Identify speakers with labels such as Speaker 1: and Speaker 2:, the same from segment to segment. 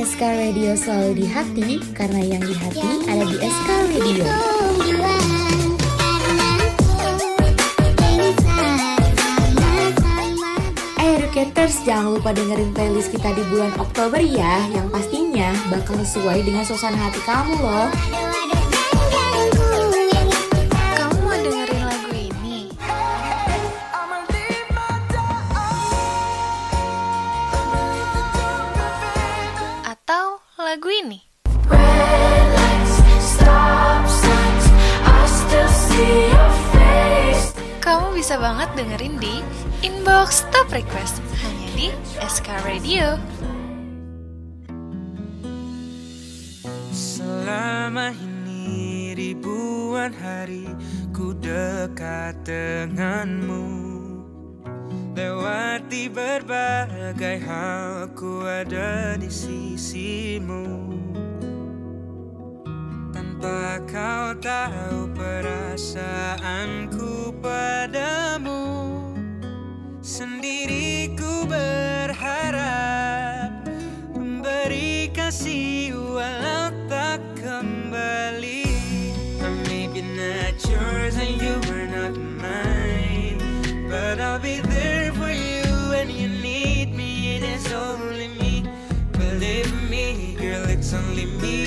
Speaker 1: SK Radio selalu di hati karena yang di hati ada di SK Radio. Eh Educators, jangan lupa dengerin playlist kita di bulan Oktober ya, yang pastinya bakal sesuai dengan suasana hati kamu loh.
Speaker 2: Bisa banget dengerin di Inbox Top Request hanya di SK Radio.
Speaker 3: Selama ini ribuan hari ku dekat denganmu Lewati berbagai hal ku ada di sisimu Tanpa kau tahu perasaanku padamu? Sendiri ku berharap Memberi kasih walau tak kembali. I may be not yours and you are not mine. But I'll be there for you when you need me. It is only me. Believe me, girl, it's only me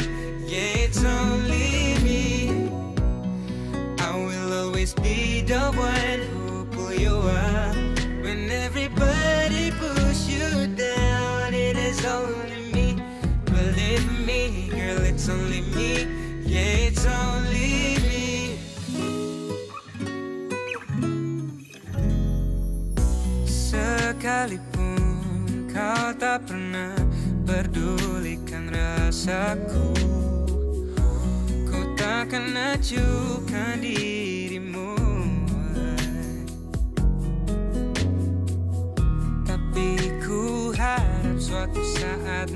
Speaker 3: tak pernah pedulikan rasaku. Ku takkan acuhkan dirimu. Tapi ku harap suatu saat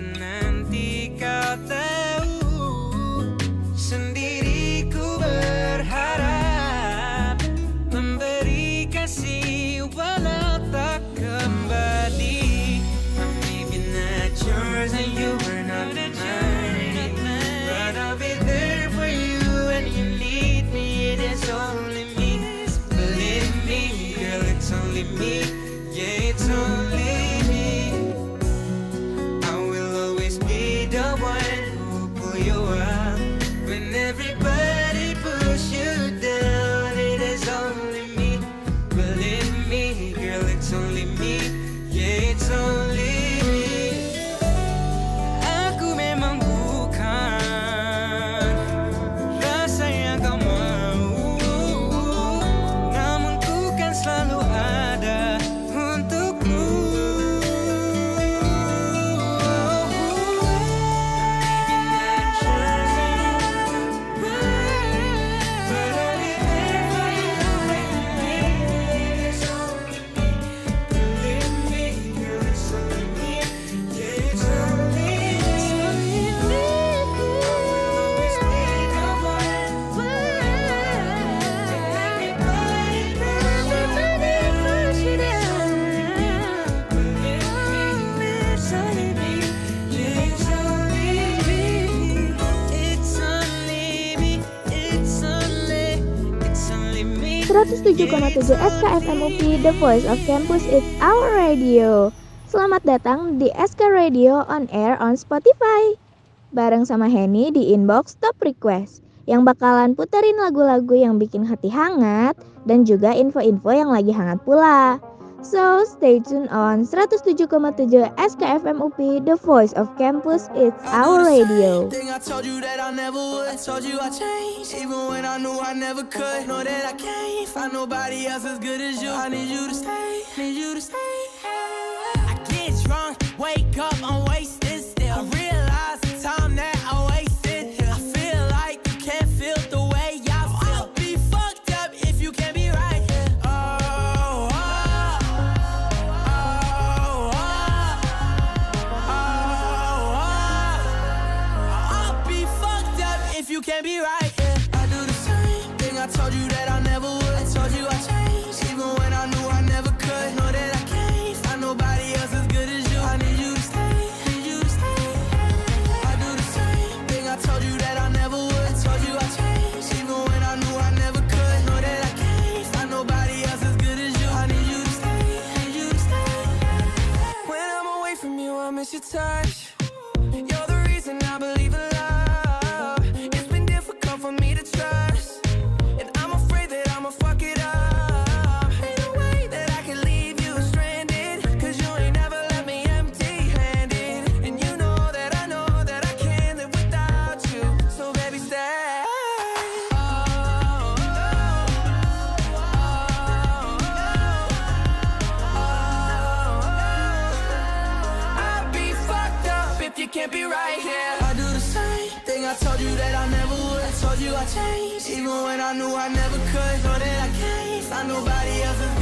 Speaker 4: 107,7 SKFM UPI, The Voice of Campus, It's Our Radio. Selamat datang di SK Radio on air on Spotify. Bareng sama Henny di inbox Top Request yang bakalan puterin lagu-lagu yang bikin hati hangat dan juga info-info yang lagi hangat pula. So, stay tune on 107,7 SKFM UPI, The Voice of Campus, It's Our Radio.
Speaker 5: Thing I told you that I never would. I told you I changed, even when I knew I never could. Know that I can't find nobody else as good as you. I need you to stay, need you to stay. I get drunk, wake up, I'm wasted can't be right. Yeah. I do the same thing I told you that I never would. I told you I changed, I knew I never could, know that I can't find nobody else.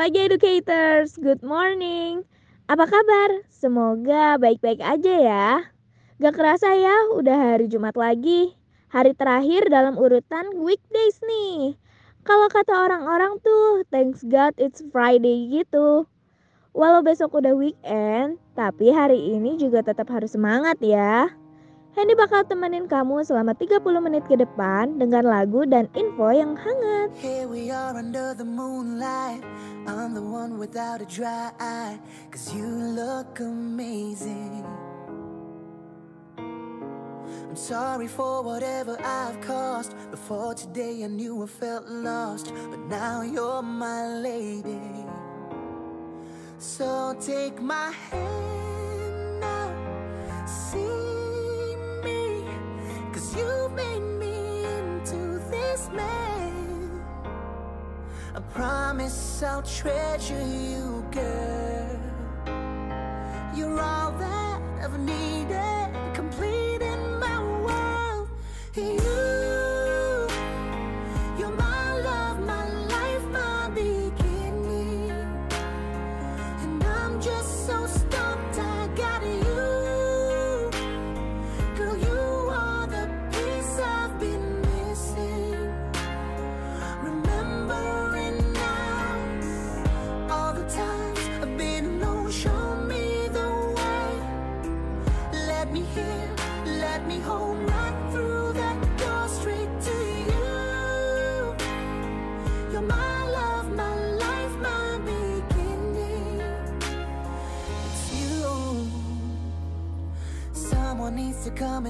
Speaker 4: pagi educators, good morning. Apa kabar? Semoga baik-baik aja ya. Gak kerasa ya, udah hari Jumat lagi. Hari terakhir dalam urutan weekdays nih. Kalau kata orang-orang tuh, thanks God it's Friday gitu. Walau besok udah weekend, tapi hari ini juga tetap harus semangat ya. Hendy bakal temenin kamu selama 30 menit ke depan dengan lagu dan info yang hangat.
Speaker 6: Here we are under the moonlight, I'm the one without a dry eye, cause you look amazing. I'm sorry for whatever I've caused. Before today I knew I felt lost, but now you're my lady. So take my hand. promise I'll treasure you, girl. You're all that I've needed.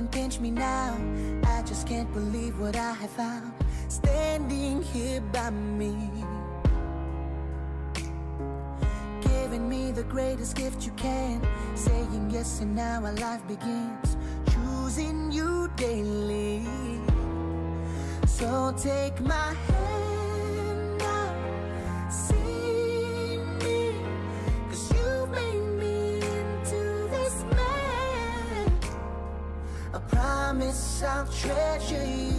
Speaker 6: and pinch me now. I just can't believe what I have found. Standing here by me. Giving me the greatest gift you can. Saying yes and now our life begins. Choosing you daily. So take my hand. treasure.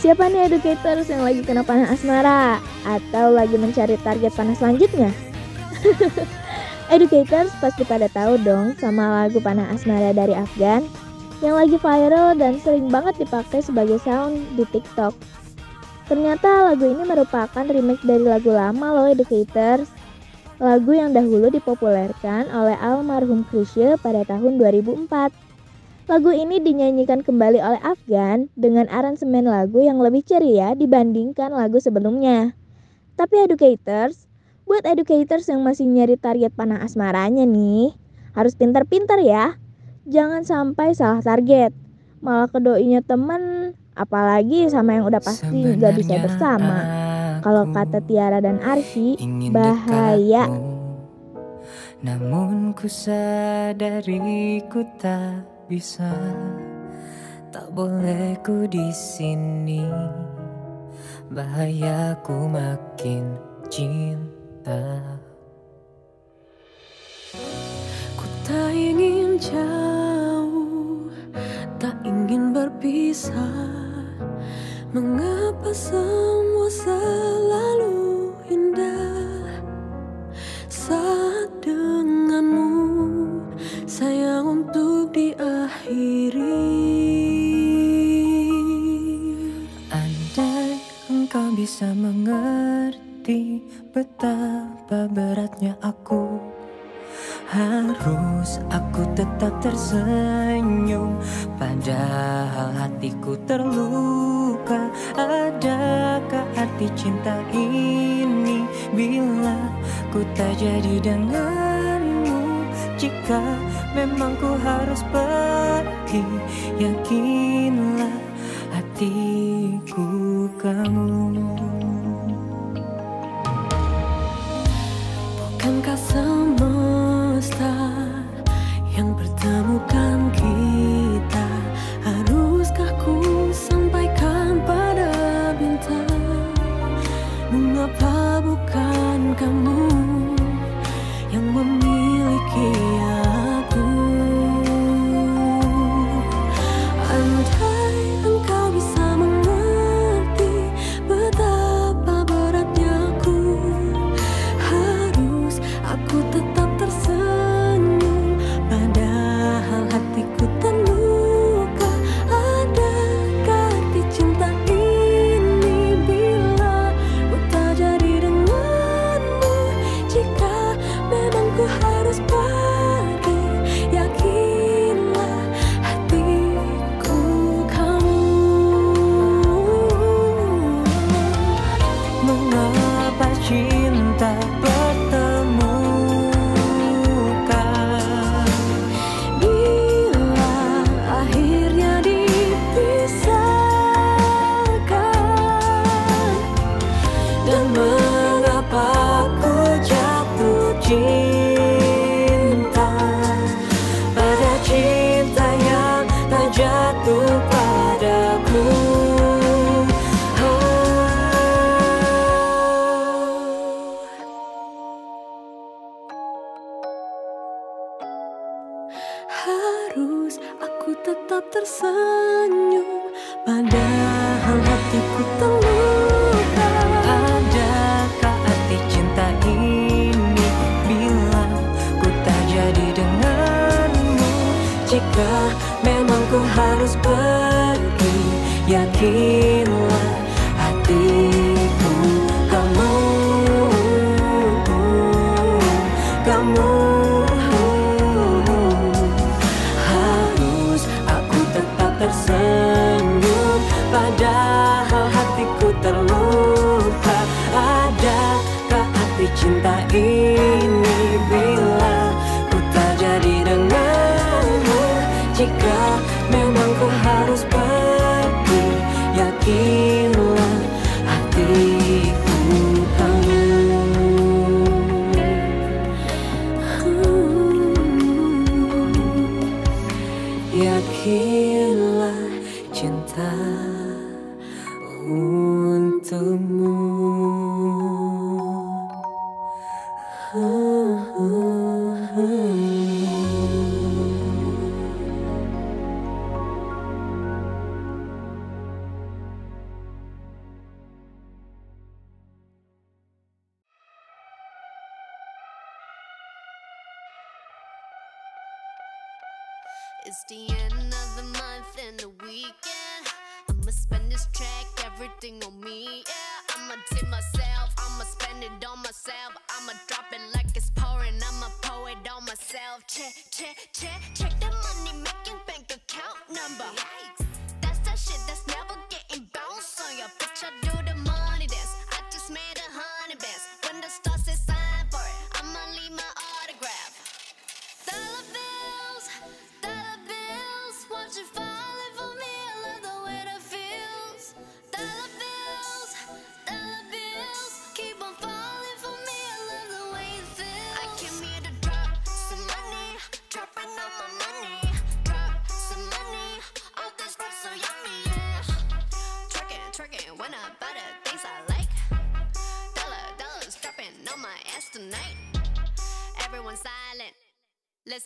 Speaker 4: Siapa nih educators yang lagi kena panah asmara? Atau lagi mencari target panah selanjutnya? educators pasti pada tahu dong sama lagu panah asmara dari Afgan yang lagi viral dan sering banget dipakai sebagai sound di TikTok. Ternyata lagu ini merupakan remake dari lagu lama loh educators. Lagu yang dahulu dipopulerkan oleh almarhum Chrisye pada tahun 2004. Lagu ini dinyanyikan kembali oleh Afgan dengan aransemen lagu yang lebih ceria dibandingkan lagu sebelumnya. Tapi educators, buat educators yang masih nyari target panah asmaranya nih, harus pintar-pintar ya. Jangan sampai salah target. Malah kedoinya temen, apalagi sama yang udah pasti nggak bisa
Speaker 7: Sebenarnya
Speaker 4: bersama. Kalau kata Tiara dan Arsy, bahaya.
Speaker 7: dekatmu. Namun ku sadari ku tak bisa. Tak boleh ku di sini. Bahaya ku makin cinta.
Speaker 8: Ku tak ingin jauh, tak ingin berpisah. Mengapa semua selalu diakhiri.
Speaker 7: Andai engkau bisa mengerti Betapa beratnya aku Harus aku tetap tersenyum Padahal hatiku terluka Adakah arti cinta ini Bila ku tak jadi denganmu Jika memang ku harus pergi. Yakinlah hatiku kamu
Speaker 9: Jesus.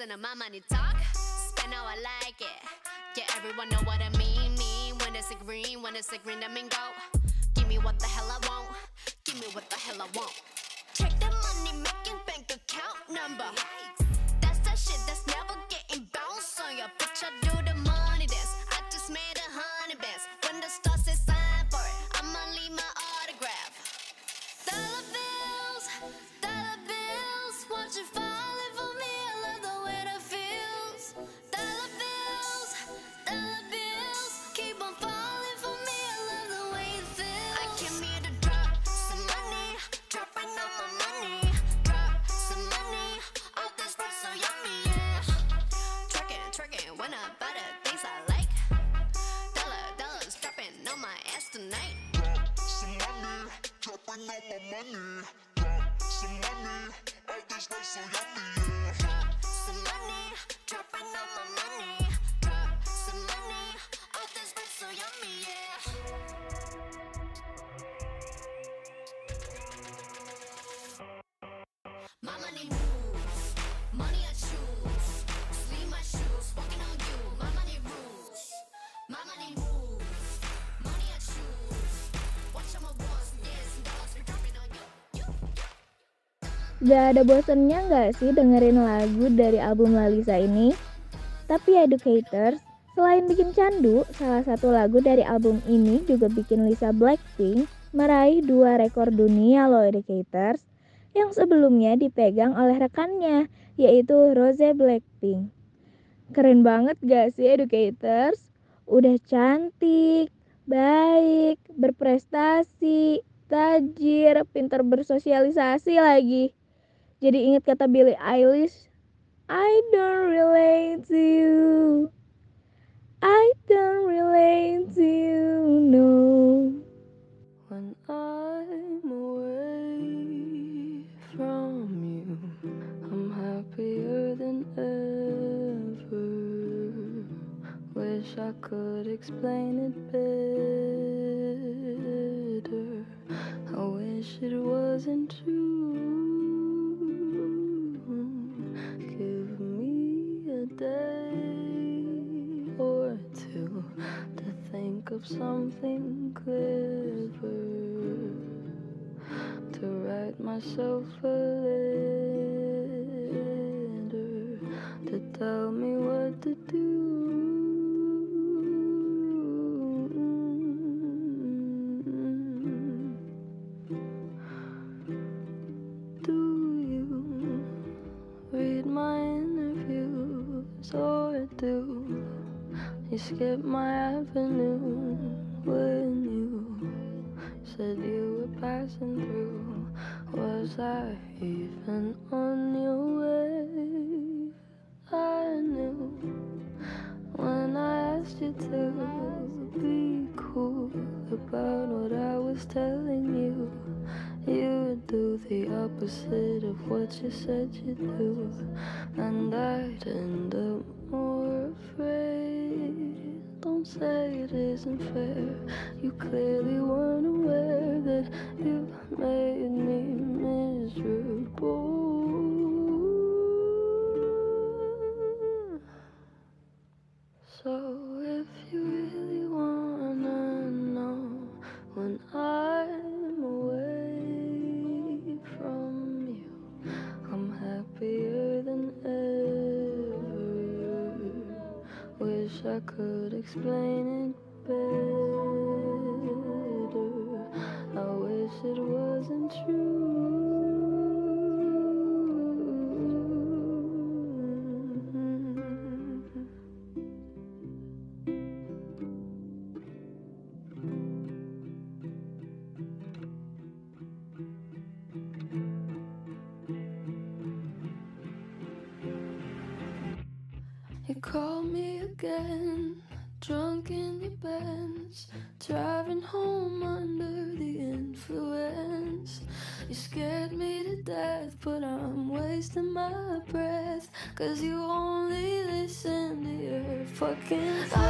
Speaker 9: listen to my money talk. Spend how I like it. Yeah, everyone know what I mean. Mean when it's a green, when it's a green, I mean go. Give me what the hell I want. Give me what the hell I want. Check the money making bank account number.
Speaker 4: Gak ada bosennya nggak sih dengerin lagu dari album Lalisa ini? Tapi Educators, selain bikin candu, salah satu lagu dari album ini juga bikin Lisa Blackpink meraih dua rekor dunia loh Educators yang sebelumnya dipegang oleh rekannya, yaitu Rose Blackpink. Keren banget gak sih educators? Udah cantik, baik, berprestasi, tajir, pinter bersosialisasi lagi. Jadi ingat kata Billie Eilish, I don't relate to you. I don't relate to you, no.
Speaker 10: When I'm away. happier than ever. Wish I could explain it better. I wish it wasn't true. Give me a day or two to think of something clever. To write myself a letter to tell me what to do. Do You read my interviews or do you skip my avenue when you said you were passing through. Was I even on you? you said you do, and I'd end up more afraid. Don't say it isn't fair, you clearly again, drunk in your Benz, driving home under the influence. You scared me to death, but I'm wasting my breath, cause you only listen to your fucking.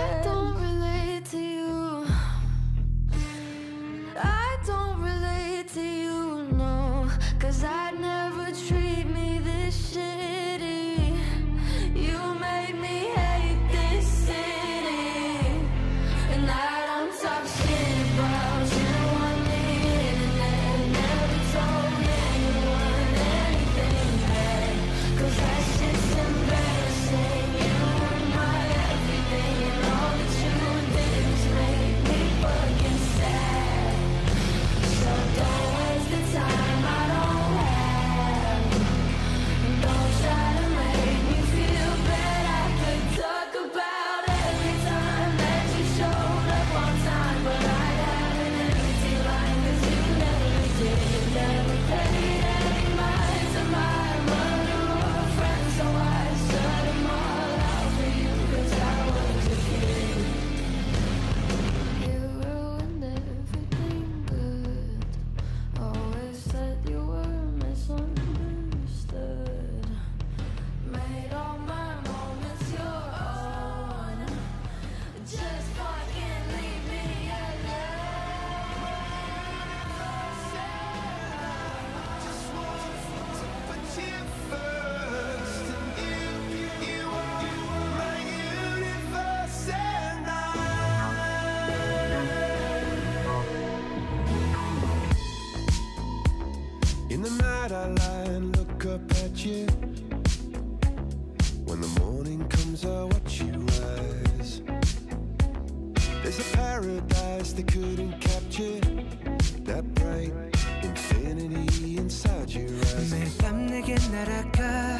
Speaker 6: 빠르게 날아가.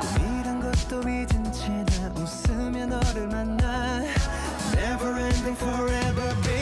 Speaker 6: 꿈이란 것도 잊은 채나 웃으며 너를 만나.
Speaker 11: Never ending forever be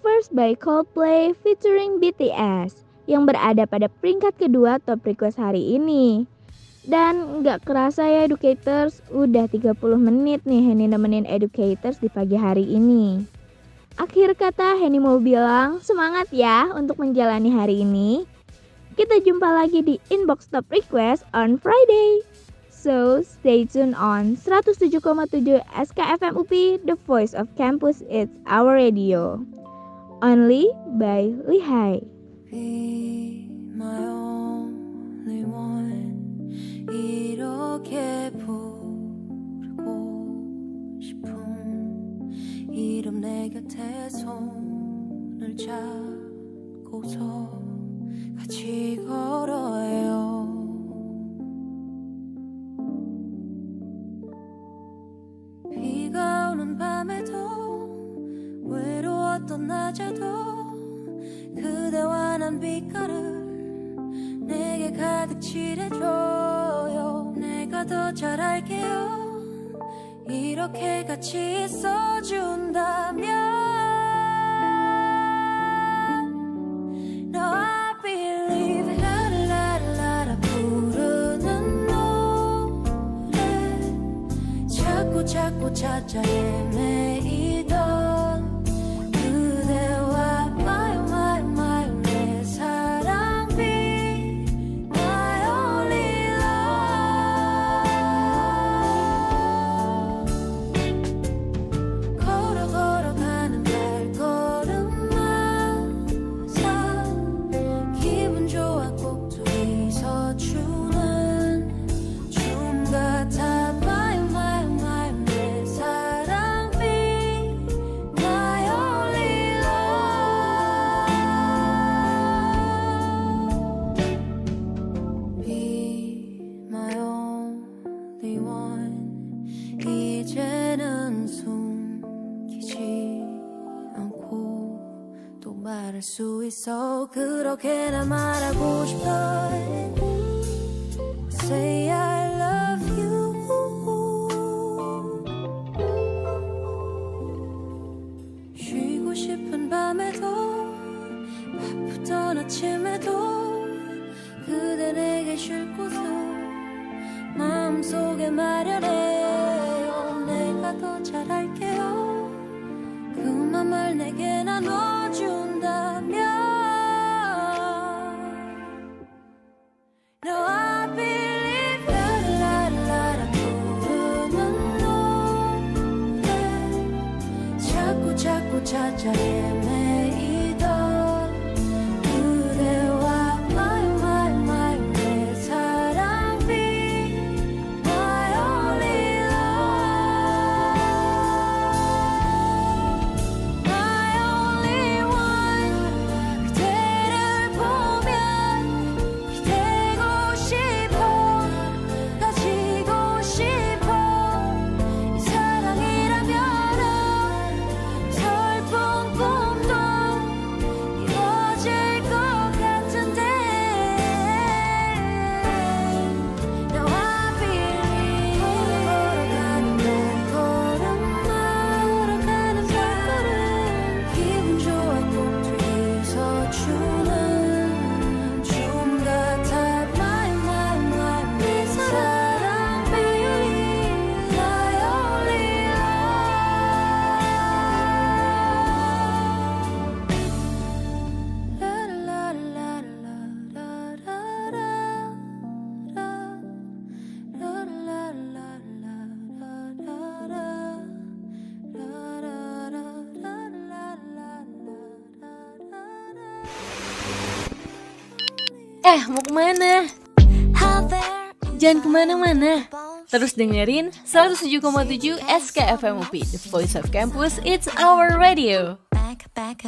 Speaker 6: Universe
Speaker 4: by Coldplay featuring BTS yang berada pada peringkat kedua top request hari ini. Dan nggak kerasa ya educators, udah 30 menit nih Henny nemenin educators di pagi hari ini. Akhir kata Henny mau bilang semangat ya untuk menjalani hari ini. Kita jumpa lagi di inbox top request on Friday. So stay tuned on 107,7 SKFM UP, the voice of campus, it's our radio. Only by Lihai.
Speaker 8: Be my only one 이렇게 부르고 싶은 이름 내 곁에 손을 잡고서 같이 걸어요 비가 오는 밤에도 외로웠던 낮에도 그대와 난 빛깔을 내게 가득 칠해줘요. 내가 더 잘할게요. 이렇게 같이 있어준다면 자꾸 찾아 헤매 할 수 있어. 그렇게나 말하고 싶어. Say I love you. 쉬고 싶은 밤에도 바쁘던 아침에도 그대 내게 쉴 곳을 마음속에 마련해요. 내가 더그 맘을 내게 나눠준다면 No I believe 라라라라 부르는 노래 자꾸 자꾸 찾아 헤
Speaker 12: ke mana. Jangan ke mana-mana. Terus dengerin 107,7 SKFMUP The Voice of Campus, It's Our Radio.
Speaker 13: Back, back